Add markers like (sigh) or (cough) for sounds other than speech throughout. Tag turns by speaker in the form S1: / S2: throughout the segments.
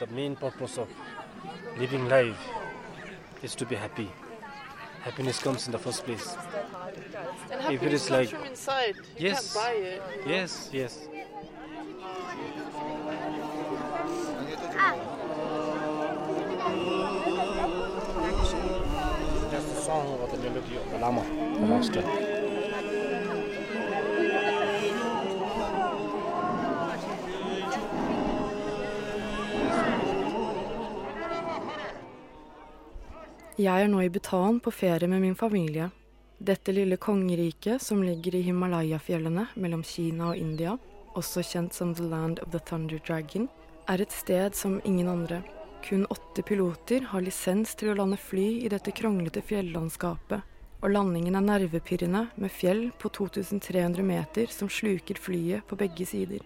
S1: the main purpose of living life is to be happy. Happiness comes in the first place.
S2: And
S1: If it
S2: happiness
S1: is
S2: comes
S1: like-
S2: from inside. You
S1: Yes.
S2: can't buy it.
S1: Yes, yes. That's the song or the melody of the Lama, the master.
S3: Jeg er nå i Bhutan på ferie med min familie. Dette lille kongeriket som ligger i Himalaya-fjellene mellom Kina og India, også kjent som The Land of the Thunder Dragon, er et sted som ingen andre. Kun åtte piloter har lisens til å lande fly i dette kronglete fjellandskapet, og landingen er nervepirrende med fjell på 2300 meter som sluker flyet på begge sider.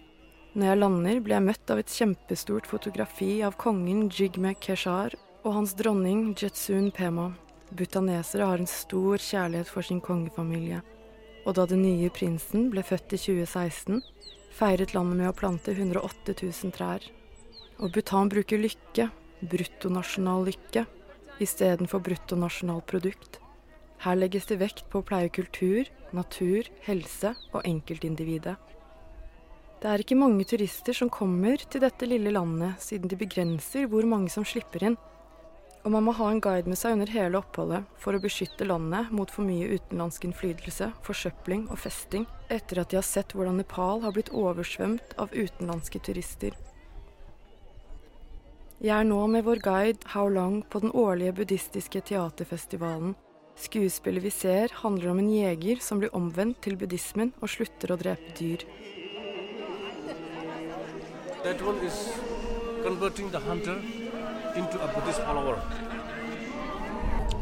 S3: Når jeg lander, blir jeg møtt av et kjempestort fotografi av kongen Jigme Keshar og hans dronning Jetsun Pema. Butanesere har en stor kjærlighet for sin kongefamilie. Og da den nye prinsen ble født i 2016, feiret landet med å plante 108 000 trær. Og Bhutan bruker lykke, bruttonasjonal lykke, istedenfor bruttonasjonalprodukt. Her legges det vekt på å pleie kultur, natur, helse og enkeltindividet. Det er ikke mange turister som kommer til dette lille landet, siden de begrenser hvor mange som slipper inn. Og man må ha en guide med seg under hele oppholdet for å beskytte landet mot for mye utenlandsk innflytelse, forsøpling og festing, etter at de har sett hvordan Nepal har blitt oversvømt av utenlandske turister. Jeg er nå med vår guide How Long på den årlige buddhistiske teaterfestivalen. Skuespillet vi ser, handler om en jeger som blir omvendt til buddhismen og slutter å drepe dyr.
S1: That one is converting the into a Buddhist follower.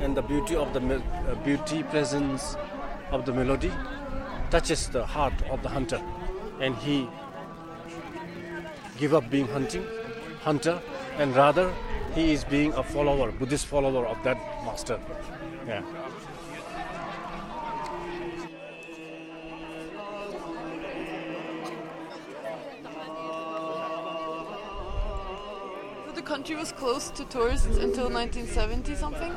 S1: And the beauty of the uh, beauty presence of the melody touches the heart of the hunter and he give up being hunting hunter and rather he is being a follower Buddhist follower of that master. Yeah.
S2: Country was closed to tourists until 1970 something.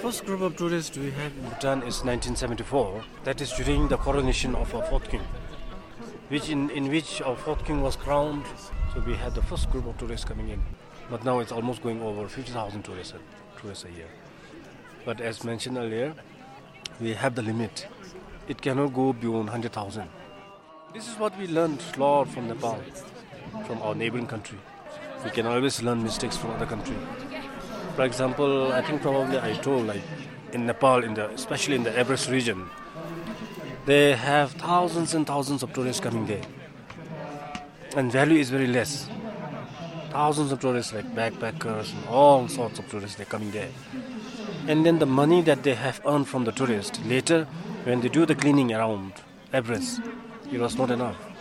S1: First group of tourists we have in Bhutan is 1974. That is during the coronation of our fourth king, which in, in which our fourth king was crowned. So we had the first group of tourists coming in. But now it's almost going over 50,000 tourists, tourists a year. But as mentioned earlier, we have the limit. It cannot go beyond 100,000. This is what we learned lot from Nepal, from our neighboring country. We can always learn mistakes from other country. For example, I think probably I told like in Nepal, in the especially in the Everest region, they have thousands and thousands of tourists coming there, and value is very less. Thousands of tourists like backpackers and all sorts of tourists they're coming there, and then the money that they have earned from the tourists later, when they do the cleaning around Everest, it was not enough.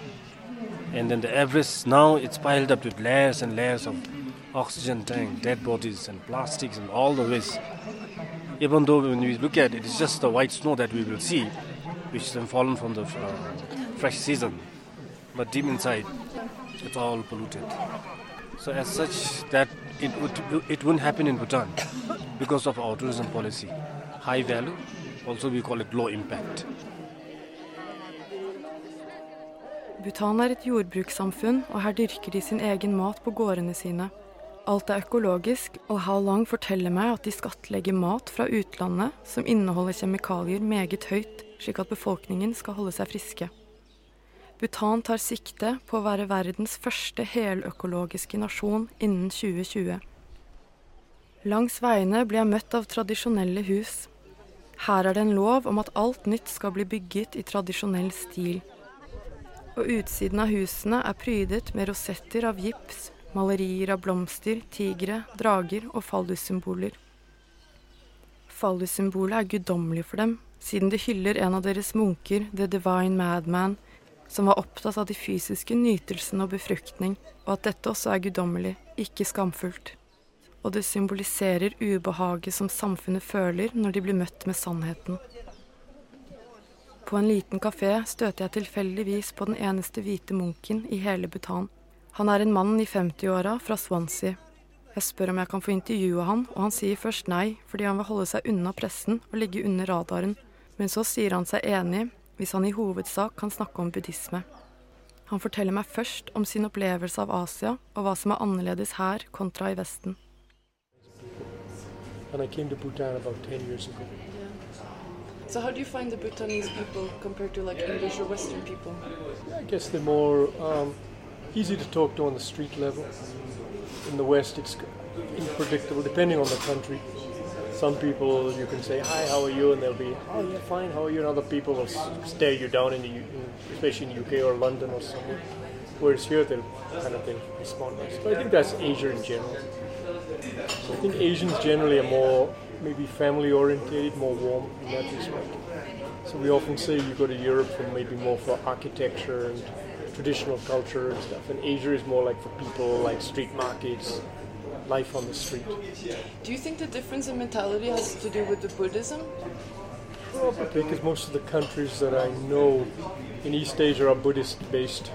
S1: And then the Everest now it's piled up with layers and layers of oxygen tank, dead bodies and plastics and all the waste. Even though when we look at it, it's just the white snow that we will see, which then fallen from the uh, fresh season. But deep inside, it's all polluted. So as such, that it would it wouldn't happen in Bhutan because of our tourism policy, high value. Also, we call it low impact.
S3: Bhutan er et jordbrukssamfunn, og her dyrker de sin egen mat på gårdene sine. Alt er økologisk, og Hao Lang forteller meg at de skattlegger mat fra utlandet som inneholder kjemikalier meget høyt, slik at befolkningen skal holde seg friske. Bhutan tar sikte på å være verdens første heløkologiske nasjon innen 2020. Langs veiene blir jeg møtt av tradisjonelle hus. Her er det en lov om at alt nytt skal bli bygget i tradisjonell stil og utsiden av husene er prydet med rosetter av gips, malerier av blomster, tigre, drager og fallussymboler. Fallussymbolet er guddommelig for dem, siden det hyller en av deres munker, The Divine Madman, som var opptatt av de fysiske nytelsene og befruktning, og at dette også er guddommelig, ikke skamfullt. Og det symboliserer ubehaget som samfunnet føler når de blir møtt med sannheten. På en liten kafé støter jeg tilfeldigvis på den eneste hvite munken i hele Bhutan. Han er en mann i 50-åra fra Swansea. Jeg spør om jeg kan få intervjue han, og han sier først nei, fordi han vil holde seg unna pressen og ligge under radaren, men så sier han seg enig hvis han i hovedsak kan snakke om buddhisme. Han forteller meg først om sin opplevelse av Asia og hva som er annerledes her kontra i Vesten.
S4: And I came Bhutan about 10 years ago.
S2: So how do you find the Bhutanese people compared to like English or Western people?
S4: I guess they're more um, easy to talk to on the street level. In the West, it's unpredictable, depending on the country. Some people you can say, "Hi, how are you?" and they'll be, "Oh, yeah, fine. How are you?" And other people will stare you down in the, U- especially in UK or London or somewhere. Whereas here, they'll kind of they'll respond nice. But I think that's Asia in general. So I think Asians generally are more maybe family oriented, more warm in that respect. So we often say you go to Europe for maybe more for architecture and traditional culture and stuff, and Asia is more like for people, like street markets, life on the street.
S2: Do you think the difference in mentality has to do with the Buddhism?
S4: Probably because most of the countries that I know in East Asia are Buddhist based.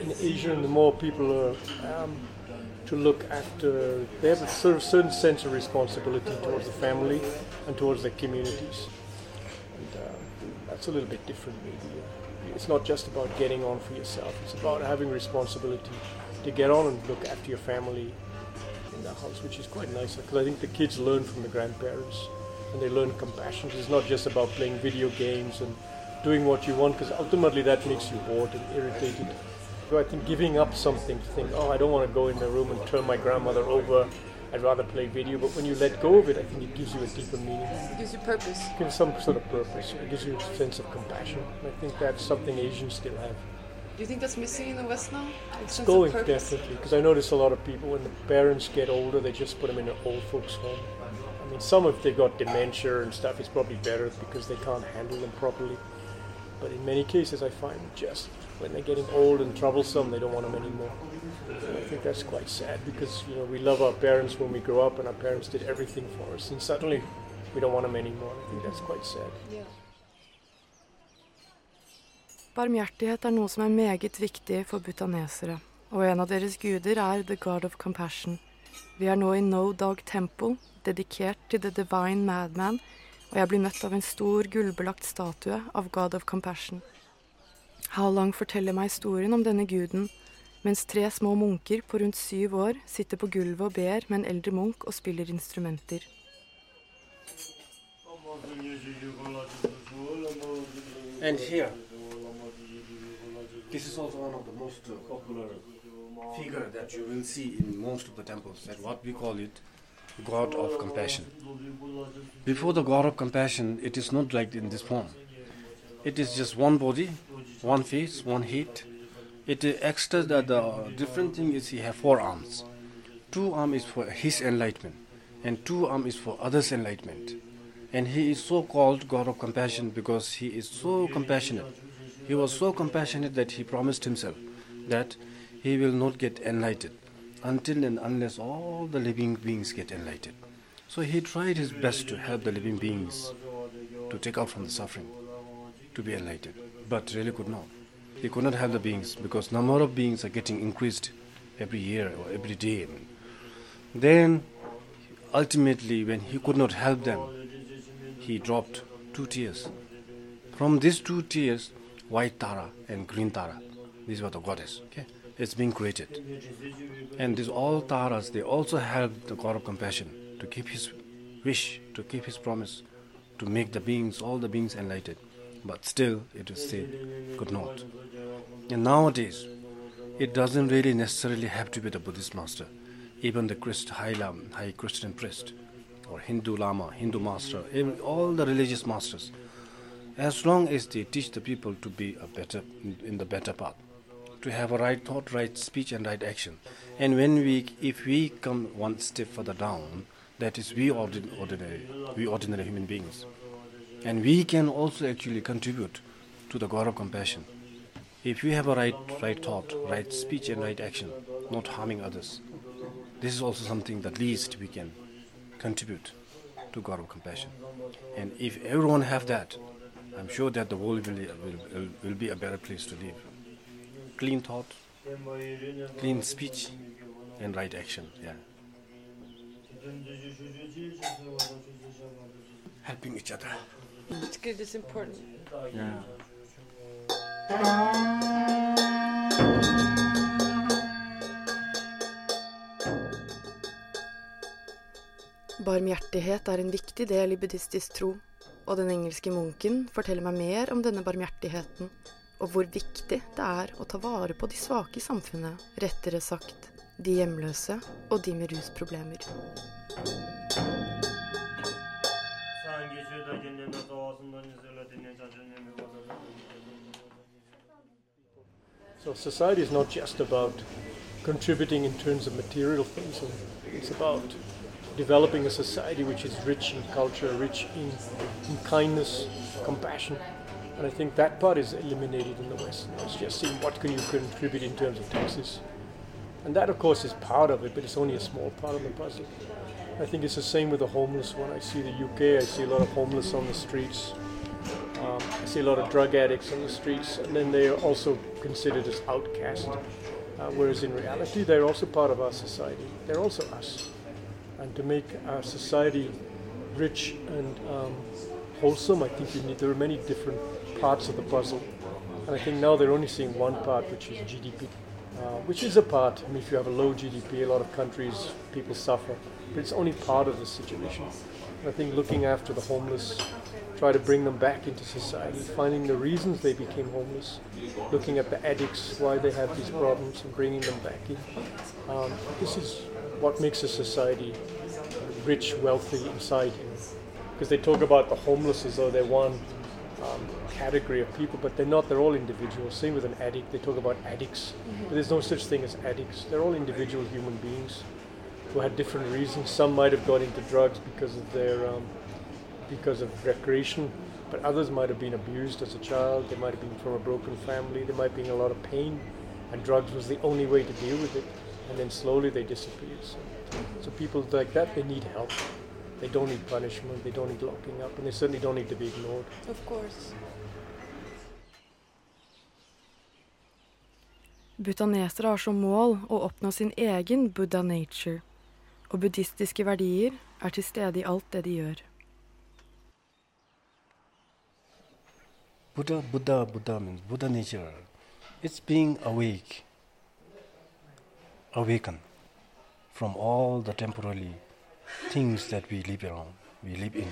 S4: In Asia, the more people are um, to look after, they have a cer- certain sense of responsibility towards the family and towards their communities. And uh, that's a little bit different, maybe. It's not just about getting on for yourself, it's about having responsibility to get on and look after your family in the house, which is quite nice because I think the kids learn from the grandparents and they learn compassion. It's not just about playing video games and doing what you want because ultimately that makes you bored and irritated. So I think giving up something to think, oh, I don't want to go in the room and turn my grandmother over. I'd rather play video. But when you let go of it, I think it gives you a deeper meaning.
S2: It gives you purpose.
S4: It gives some sort of purpose. It gives you a sense of compassion. I think that's something Asians still have.
S2: Do you think that's missing in the West now?
S4: It's going definitely because I notice a lot of people when the parents get older, they just put them in an old folks' home. I mean, some if they got dementia and stuff, it's probably better because they can't handle them properly. But in many cases, I find just when they're getting old and troublesome, they don't want them anymore. And I think that's quite sad because you know we love our parents when we grow up, and our parents did everything for us, and suddenly we don't want them anymore. I think that's quite sad.
S2: Yeah.
S3: Barmhjertighet er noe som er meget viktig for butanesere, og en av deres guder er The God of Compassion. Vi er nå i No Dog Temple, dedikert til The Divine Madman, og jeg blir møtt av en stor gullbelagt statue av God of Compassion. Halang forteller meg historien om denne guden, mens tre små munker på rundt syv år sitter på gulvet og ber med en eldre munk og spiller instrumenter.
S1: And here, this is also one of the most uh, popular figure that you will see in most of the temples. That what we call it, God of Compassion. Before the God of Compassion, it is not like in this form. it is just one body one face one head. It uh, extra that the different thing is he have four arms. Two arm is for his enlightenment and two arm is for others enlightenment. And he is so called god of compassion because he is so compassionate. He was so compassionate that he promised himself that he will not get enlightened until and unless all the living beings get enlightened. So he tried his best to help the living beings to take out from the suffering. To be enlightened, but really could not. He could not help the beings because number of beings are getting increased every year or every day. Then ultimately when he could not help them, he dropped two tears. From these two tears, white Tara and green Tara, these were the goddess. Okay, it's being created, and these all Taras they also help the God of compassion to keep his wish, to keep his promise, to make the beings, all the beings enlightened. but still it is said could not. And nowadays, it doesn't really necessarily have to be the Buddhist master, even the Christ, high, Lam, high Christian priest, or Hindu Lama, Hindu master, even all the religious masters, as long as they teach the people to be a better in the better path, to have a right thought, right speech, and right action. And when we, if we come one step further down, that is we ordinary, we ordinary human beings. And we can also actually contribute to the God of compassion. If we have a right, right thought, right speech and right action, not harming others, this is also something that least we can contribute to God of compassion. And if everyone have that, I'm sure that the world will, will, will be a better place to live. Clean thought, clean speech, and right action. Yeah. Helping each other.
S2: It's good. It's important.
S1: Yeah.
S3: Barmhjertighet er en viktig del i buddhistisk tro, og den engelske munken forteller meg mer om denne barmhjertigheten, og hvor viktig det er å ta vare på de svake i samfunnet, rettere sagt de hjemløse og de med rusproblemer.
S4: So society is not just about contributing in terms of material things. It's about developing a society which is rich in culture, rich in, in kindness, compassion. And I think that part is eliminated in the West. It's just seeing what can you contribute in terms of taxes. And that, of course, is part of it, but it's only a small part of the puzzle. I think it's the same with the homeless. When I see the UK, I see a lot of homeless on the streets. Um, I see a lot of drug addicts on the streets, and then they are also considered as outcasts. Uh, whereas in reality, they're also part of our society. They're also us. And to make our society rich and um, wholesome, I think you need, there are many different parts of the puzzle. And I think now they're only seeing one part, which is GDP, uh, which is a part. I mean, if you have a low GDP, a lot of countries, people suffer. But it's only part of the situation. And I think looking after the homeless, try to bring them back into society, finding the reasons they became homeless, looking at the addicts, why they have these problems, and bringing them back in. Um, this is what makes a society rich, wealthy inside. Because they talk about the homeless as though they're one um, category of people, but they're not. They're all individuals. Same with an addict. They talk about addicts, but there's no such thing as addicts. They're all individual human beings who had different reasons. Some might have got into drugs because of their um, because of recreation, but others might have been abused as a child. They might have been from a broken family. They might be in a lot of pain, and drugs was the only way to deal with it. And then slowly they disappeared. So, so people like that, they need help. They don't need punishment. They don't need locking up, and they certainly don't need to be ignored.
S2: Of course.
S3: Butanesere har som mål å oppnå sin egen Buddha nature, og buddhistiske verdier er til stede i alt det de gjør.
S1: Buddha, Buddha, Buddha means Buddha nature. It's being awake, awakened from all the temporary things that we live around, we live in.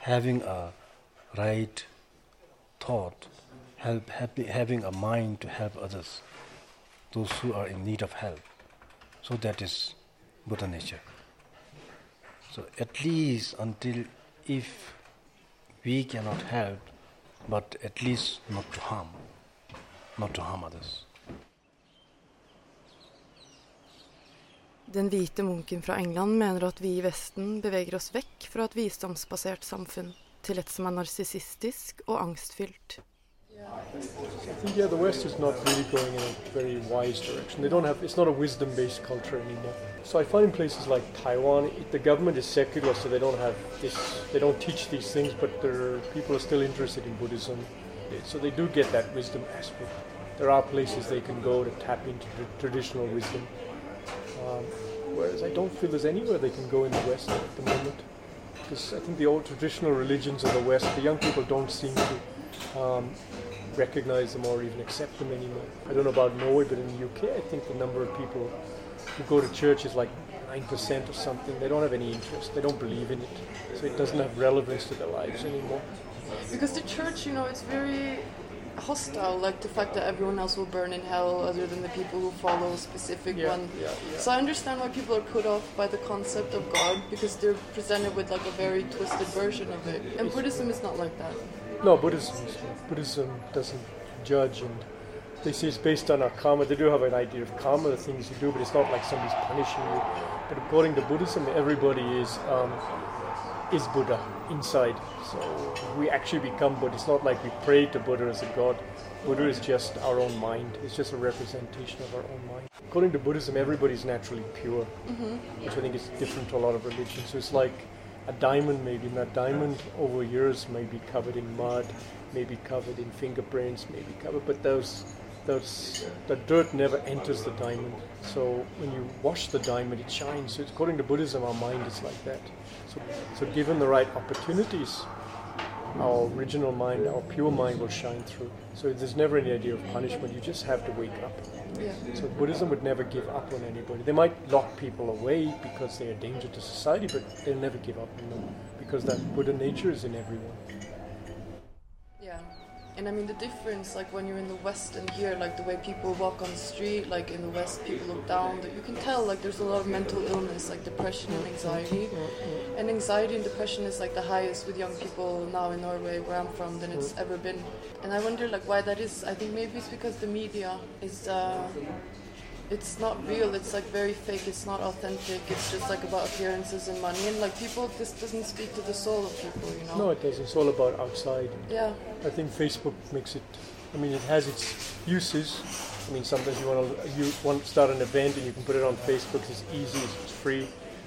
S1: Having a right thought, help, happy, having a mind to help others, those who are in need of help. So that is Buddha nature. So at least until if we cannot help, but at least not to harm, not to harm others.
S3: Den hvite munken fra England mener at vi i Vesten beveger oss vekk fra et visdomsbasert samfunn til et som er narsissistisk og angstfylt.
S4: Think yeah, the West is not really going in a very wise direction. They don't have. It's not a wisdom-based culture anymore. So I find in places like Taiwan, it, the government is secular, so they don't have this. They don't teach these things, but their people are still interested in Buddhism. So they do get that wisdom aspect. There are places they can go to tap into traditional wisdom. Um, whereas I don't feel there's anywhere they can go in the West at the moment. Because I think the old traditional religions of the West, the young people don't seem to um, recognize them or even accept them anymore. I don't know about Norway, but in the UK, I think the number of people who go to church is like 9% or something. They don't have any interest, they don't believe in it. So it doesn't have relevance to their lives anymore.
S2: Because the church, you know, it's very hostile, like the fact that everyone else will burn in hell other than the people who follow a specific
S4: Yeah,
S2: one.
S4: yeah, yeah.
S2: So I understand why people are put off by the concept of God because they're presented with like a very twisted version of it. And Buddhism is not like that.
S4: No, Buddhism, Buddhism doesn't judge, and they say it's based on our karma. They do have an idea of karma, the things you do, but it's not like somebody's punishing you. But according to Buddhism, everybody is um, is Buddha inside. So we actually become Buddha. It's not like we pray to Buddha as a god. Buddha is just our own mind. It's just a representation of our own mind. According to Buddhism, everybody's naturally pure, mm-hmm. which I think is different to a lot of religions. So it's like a diamond maybe, and that diamond over years may be covered in mud, may be covered in fingerprints, may be covered, but those there's, the dirt never enters the diamond. So when you wash the diamond, it shines. So according to Buddhism, our mind is like that. So, so given the right opportunities, our original mind, our pure mind will shine through. So there's never any idea of punishment. You just have to wake up.
S2: Yeah.
S4: So Buddhism would never give up on anybody. They might lock people away because they're a danger to society, but they'll never give up on them because that Buddha nature is in everyone.
S2: And I mean the difference, like when you're in the West and here, like the way people walk on the street, like in the West, people look down. You can tell, like there's a lot of mental illness, like depression and anxiety. And anxiety and depression is like the highest with young people now in Norway, where I'm from, than it's ever been. And I wonder, like, why that is. I think maybe it's because the media is. Uh, it's not real. It's like very fake. It's not authentic. It's just like about appearances and money. And like people, this doesn't speak to the soul of people, you know.
S4: No, it doesn't. It's all about outside.
S2: Yeah.
S4: I think Facebook makes it. I mean, it has its uses. I mean, sometimes you want to you want to start an event and you can put it on Facebook. It's easy. It's free.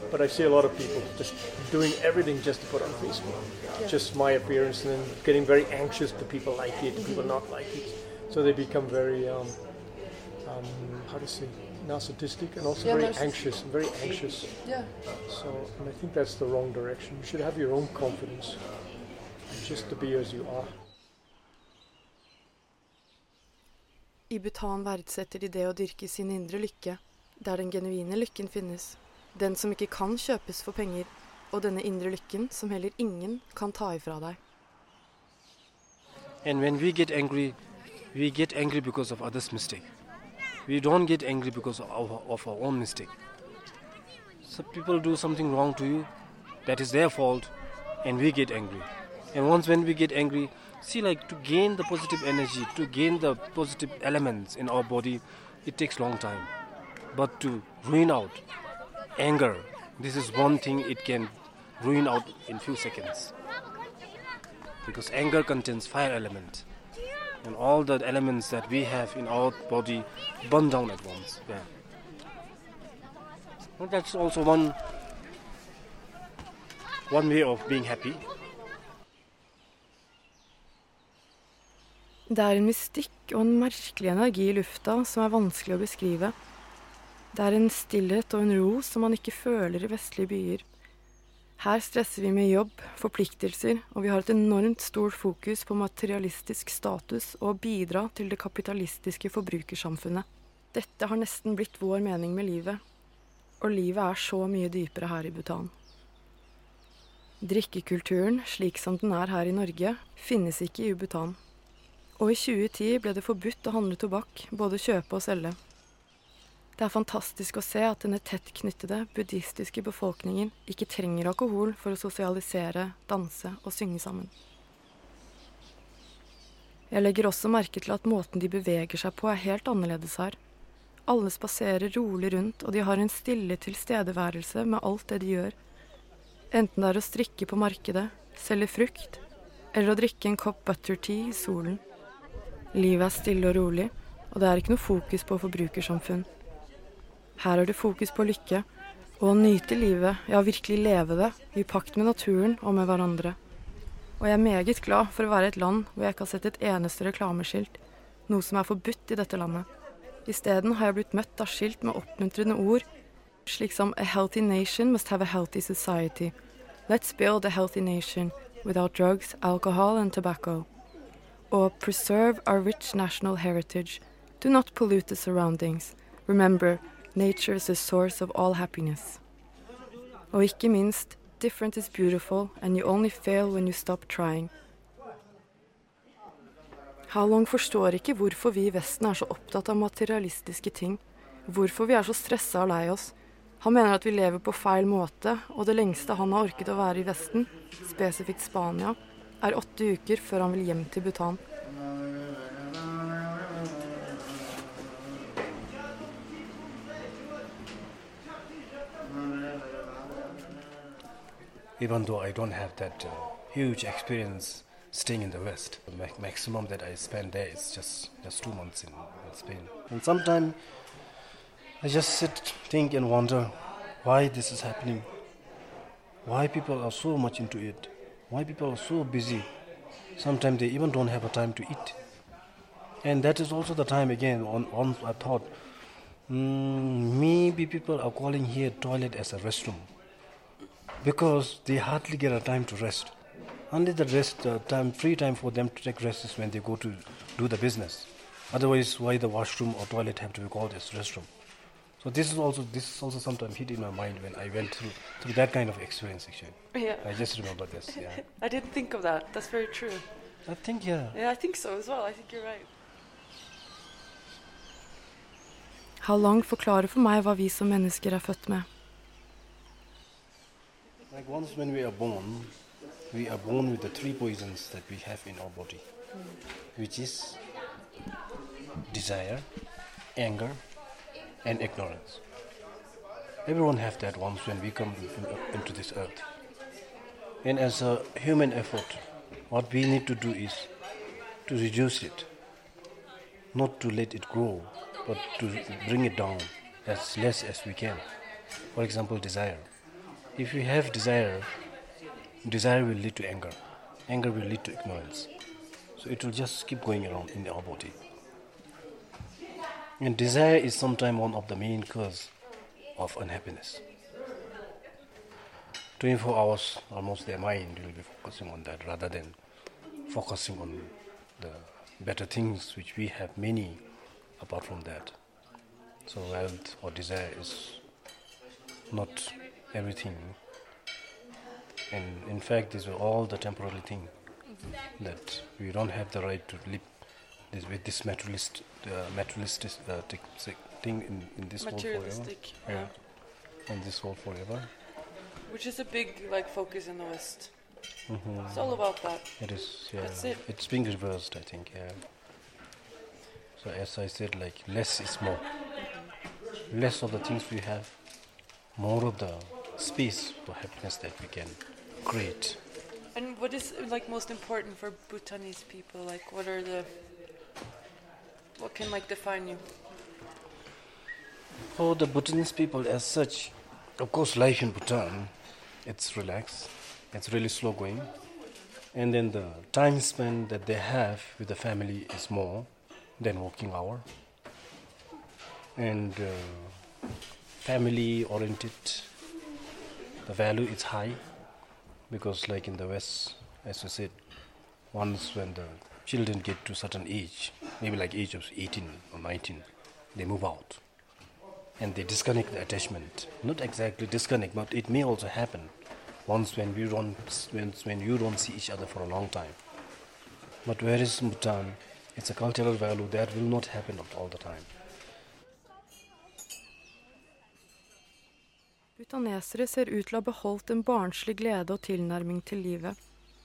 S4: But I see a lot of people just doing everything just to put on Facebook.
S2: Yeah.
S4: Just my appearance and then getting very anxious. Do people like it? Do people not like it? So they become very, um, um, how to say, narcissistic and also
S2: Yeah,
S4: very
S2: narciss-
S4: anxious. Very anxious.
S2: Yeah.
S4: So, and I think that's the wrong direction. You should have your own confidence, just to be as you are.
S3: I Bhutan verdsetter de det å dyrke sin indre lykke, der den genuine lykken finnes. Den som ikke kan kjøpes for penger, og denne indre lykken som heller ingen kan ta ifra deg.
S1: And when we get angry, we get angry because of others' mistake. We don't get angry because of our, of our own mistake. So people do something wrong to you, that is their fault, and we get angry. And once when we get angry, see like to gain the positive energy, to gain the positive elements in our body, it takes long time. But to ruin out anger, this is one thing it can ruin out in few seconds because anger contains fire element and all the elements that we have in our body burn down at once yeah well, that's also one one way of being happy
S3: Det er en mystikk og en merkelig energi i lufta som er vanskelig å beskrive. Det er en stillhet og en ro som man ikke føler i vestlige byer. Her stresser vi med jobb, forpliktelser, og vi har et enormt stort fokus på materialistisk status og å bidra til det kapitalistiske forbrukersamfunnet. Dette har nesten blitt vår mening med livet, og livet er så mye dypere her i Bhutan. Drikkekulturen, slik som den er her i Norge, finnes ikke i Bhutan. Og i 2010 ble det forbudt å handle tobakk, både kjøpe og selge. Det er fantastisk å se at denne tett knyttede buddhistiske befolkningen ikke trenger alkohol for å sosialisere, danse og synge sammen. Jeg legger også merke til at måten de beveger seg på er helt annerledes her. Alle spaserer rolig rundt, og de har en stille tilstedeværelse med alt det de gjør. Enten det er å strikke på markedet, selge frukt, eller å drikke en kopp butter tea i solen. Livet er stille og rolig, og det er ikke noe fokus på forbrukersamfunn. Her er det fokus på lykke, og å nyte livet, ja virkelig leve det, i pakt med naturen og med hverandre. Og jeg er meget glad for å være i et land hvor jeg ikke har sett et eneste reklameskilt, noe som er forbudt i dette landet. Isteden har jeg blitt møtt av skilt med oppmuntrende ord, slik som A healthy nation must have a healthy society. Let's build a healthy nation without drugs, alcohol and tobacco. Og Preserve our rich national heritage. Do not pollute the surroundings. Remember, nature is the source of all happiness. Og ikke minst, different is beautiful and you only fail when you stop trying. Halong forstår ikke hvorfor vi i Vesten er så opptatt av materialistiske ting. Hvorfor vi er så stressa og lei oss. Han mener at vi lever på feil måte, og det lengste han har orket å være i Vesten, spesifikt Spania, er åtte uker før han vil hjem til Bhutan.
S1: Even though I don't have that uh, huge experience staying in the West. The ma- maximum that I spend there is just, just two months in, in Spain. And sometimes I just sit, think, and wonder why this is happening. Why people are so much into it. Why people are so busy. Sometimes they even don't have a time to eat. And that is also the time again. On, on I thought, mm, maybe people are calling here toilet as a restroom because they hardly get a time to rest. Only the rest uh, time, free time for them to take rest is when they go to do the business. Otherwise, why the washroom or toilet have to be called as restroom? So this is also this is also sometimes hit in my mind when I went through through that kind of experience. Actually,
S3: Yeah.
S1: I just remember this. Yeah, (laughs)
S3: I didn't think of that. That's very true.
S1: I think yeah.
S3: Yeah, I think so as well. I think you're right. Halong forklarer for meg hva vi som mennesker er født med.
S1: Like once when we are born, we are born with the three poisons that we have in our body, which is desire, anger, and ignorance. Everyone have that once when we come in- into this earth. And as a human effort, what we need to do is to reduce it, not to let it grow, but to bring it down as less as we can. For example, desire. if you have desire desire will lead to anger. Anger will lead to ignorance. So it will just keep going around in our body. And desire is sometimes one of the main cause of unhappiness. 24 hours almost their mind will be focusing on that rather than focusing on the better things which we have many apart from that. So wealth or desire is not everything. And in fact, these are all the temporary thing that we don't have the right to live this, with this materialist, uh, materialistic uh, thing in, in this world forever.
S3: Materialistic.
S1: Yeah. In this world forever.
S3: Which is a big like focus in the West.
S1: hmm
S3: It's all about that.
S1: It is, yeah.
S3: That's it.
S1: It's being reversed, I think, yeah. So as I said, like less is more. Less of the things we have, more of the space for happiness that we can create.
S3: And what is like most important for Bhutanese people? Like, what are the what can like define you?
S1: For the Bhutanese people as such, of course, life in Bhutan, it's relaxed, it's really slow going. And then the time spent that they have with the family is more than working hour. And uh, family oriented, the value is high because, like in the West, as I said, once when the children get to certain age, maybe like age of 18 or 19, they move out and they disconnect the attachment. Not exactly disconnect, but it may also happen once when we don't when, when you don't see each other for a long time. But whereas in Bhutan, it's a cultural value that will not happen all the time.
S3: Butanesere ser ut til å ha beholdt en barnslig glede og tilnærming til livet.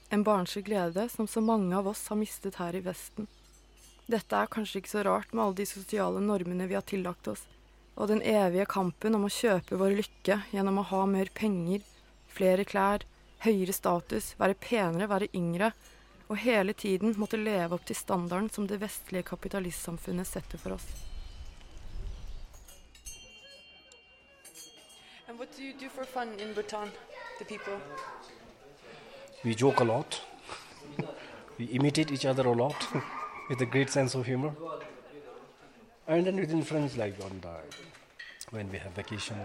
S3: En barnslig glede som så mange av oss har mistet her i Vesten. Dette er kanskje ikke så rart med alle de sosiale normene vi har tillagt oss, og den evige kampen om å kjøpe vår lykke gjennom å ha mer penger, flere klær, høyere status, være penere, være yngre, og hele tiden måtte leve opp til standarden som det vestlige kapitalistsamfunnet setter for oss. What do you do for fun in Bhutan, the people?
S1: We joke a lot. (laughs) we imitate each other a lot (laughs) with a great sense of humor. And then within friends, like on the, when we have vacation,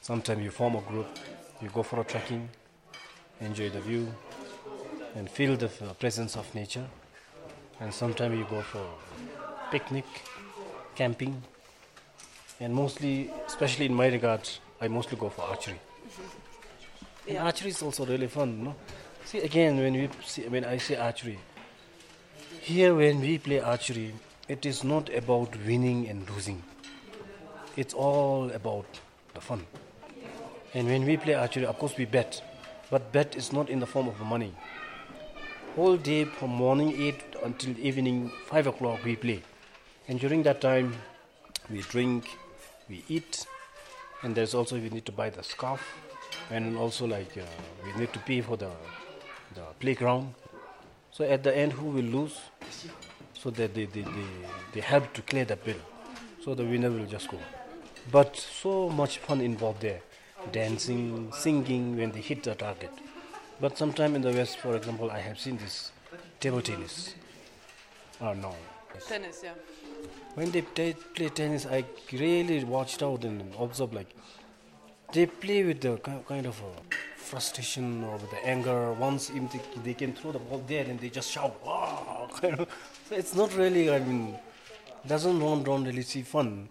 S1: sometimes you form a group, you go for a trekking, enjoy the view, and feel the presence of nature. And sometimes you go for picnic, camping, and mostly, especially in my regard, I mostly go for archery. And
S3: Yeah.
S1: archery is also really fun, no? See again when we see, when I say archery, here when we play archery, it is not about winning and losing. It's all about the fun. And when we play archery, of course we bet, but bet is not in the form of money. Whole day from morning eight until evening five o'clock we play, and during that time we drink, we eat, and there's also we need to buy the scarf, and also like uh, we need to pay for the the playground. So at the end, who will lose? So that they, they, they, they help to clear the bill. So the winner will just go. But so much fun involved there. Dancing, singing when they hit the target. But sometime in the West, for example, I have seen this table tennis. Oh no.
S2: Tennis, yeah.
S1: When they play, tennis, I really watched out and observed like they play with the kind of a frustration or the anger. Once if they, they can throw the ball there and they just shout, wow! (laughs) So it's not really, I mean, doesn't don't, don't really see fun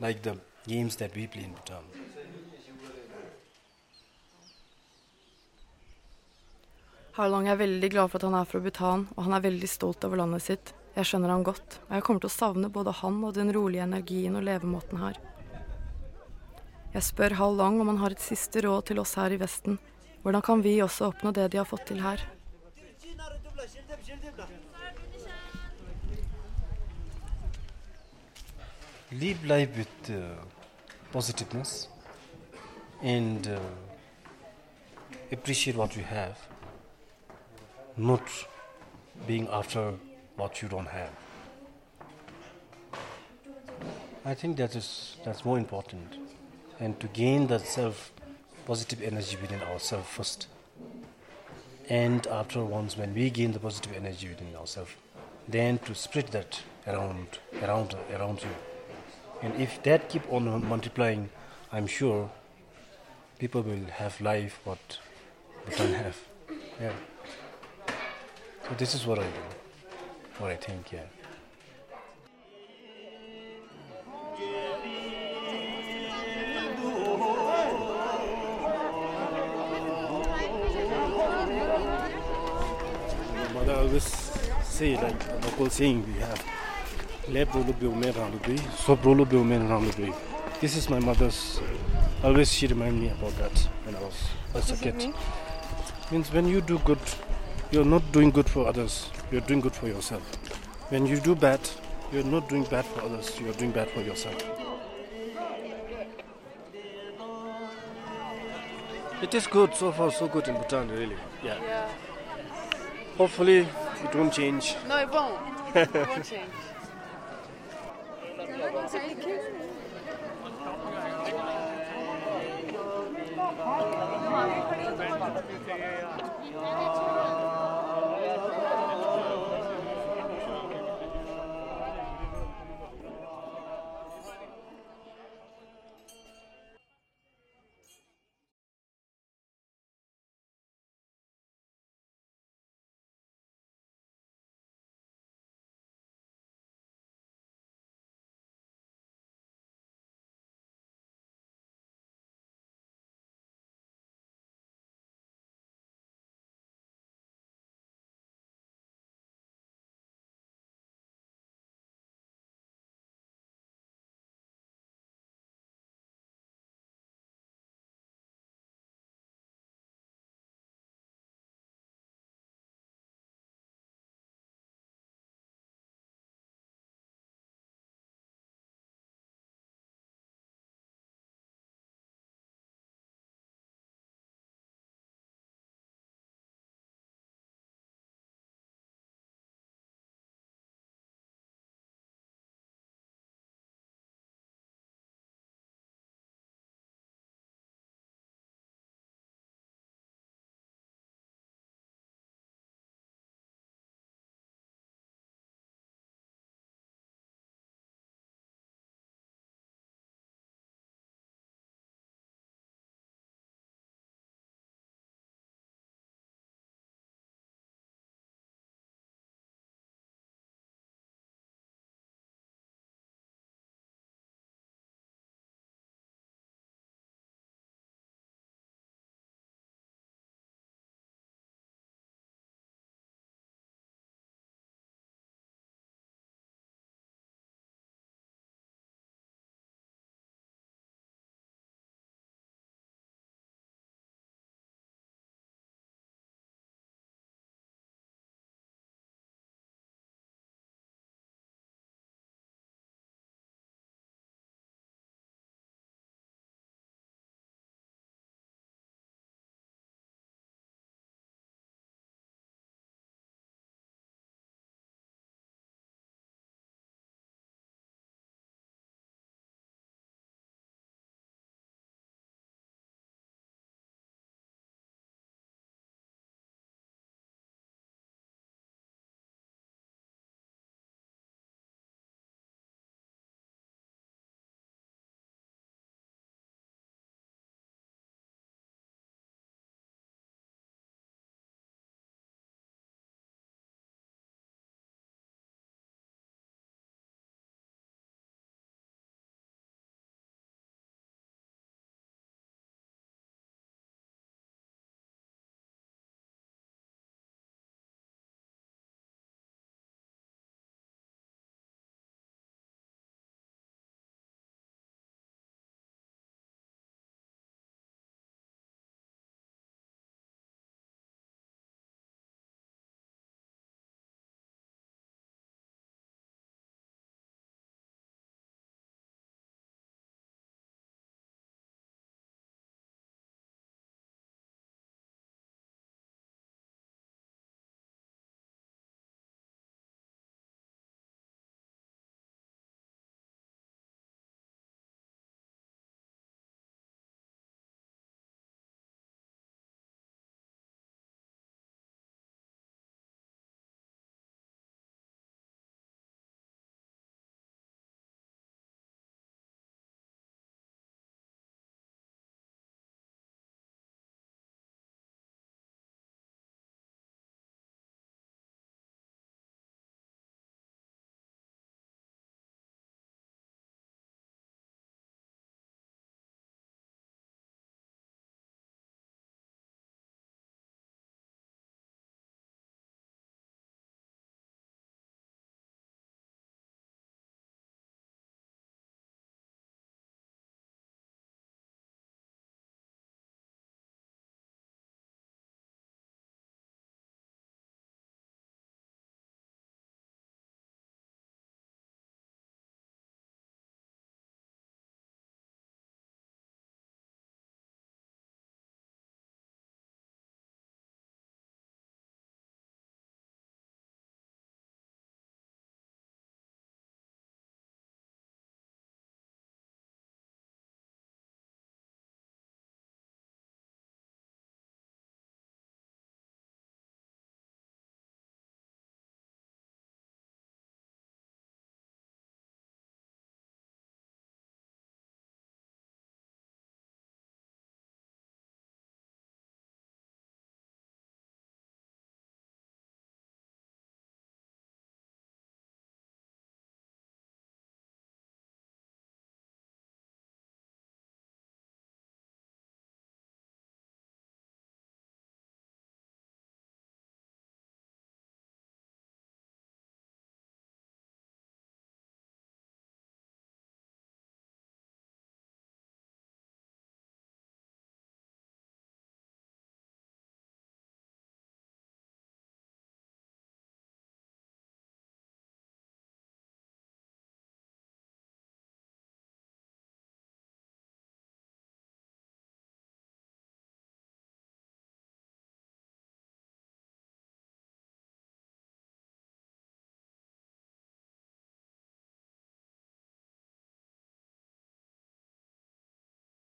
S1: like the games that we play in Bhutan.
S3: Harlong er veldig glad for at han er fra Bhutan, og han er veldig stolt over landet sitt. Jeg skjønner han godt, og jeg kommer til å savne både han og den rolige energien og levemåten her. Jeg spør Hal Long om han har et siste råd til oss her i Vesten. Hvordan kan vi også oppnå det de har fått til her?
S1: live life with uh, positiveness and uh, appreciate what you have, not being after what you don't have. I think that is that's more important, and to gain that self positive energy within ourselves first. And after once when we gain the positive energy within ourselves, then to spread that around, around, around you. And if that keep on multiplying, I'm sure people will have life what we don't have. Yeah. So this is what I do. What I think, yeah. My mother always say like a local saying we have Lep rolo biume randudui, sop rolo biume randudui. This is my mother's. Uh, always she remind me about that when I was as a kid. Means when you do good, you're not doing good for others. You're doing good for yourself. When you do bad, you're not doing bad for others. You're doing bad for yourself. It is good so far, so good in Bhutan, really. Yeah.
S2: Yeah.
S1: Hopefully, it won't change.
S2: No, it won't. it won't change. (laughs)
S5: Thank you.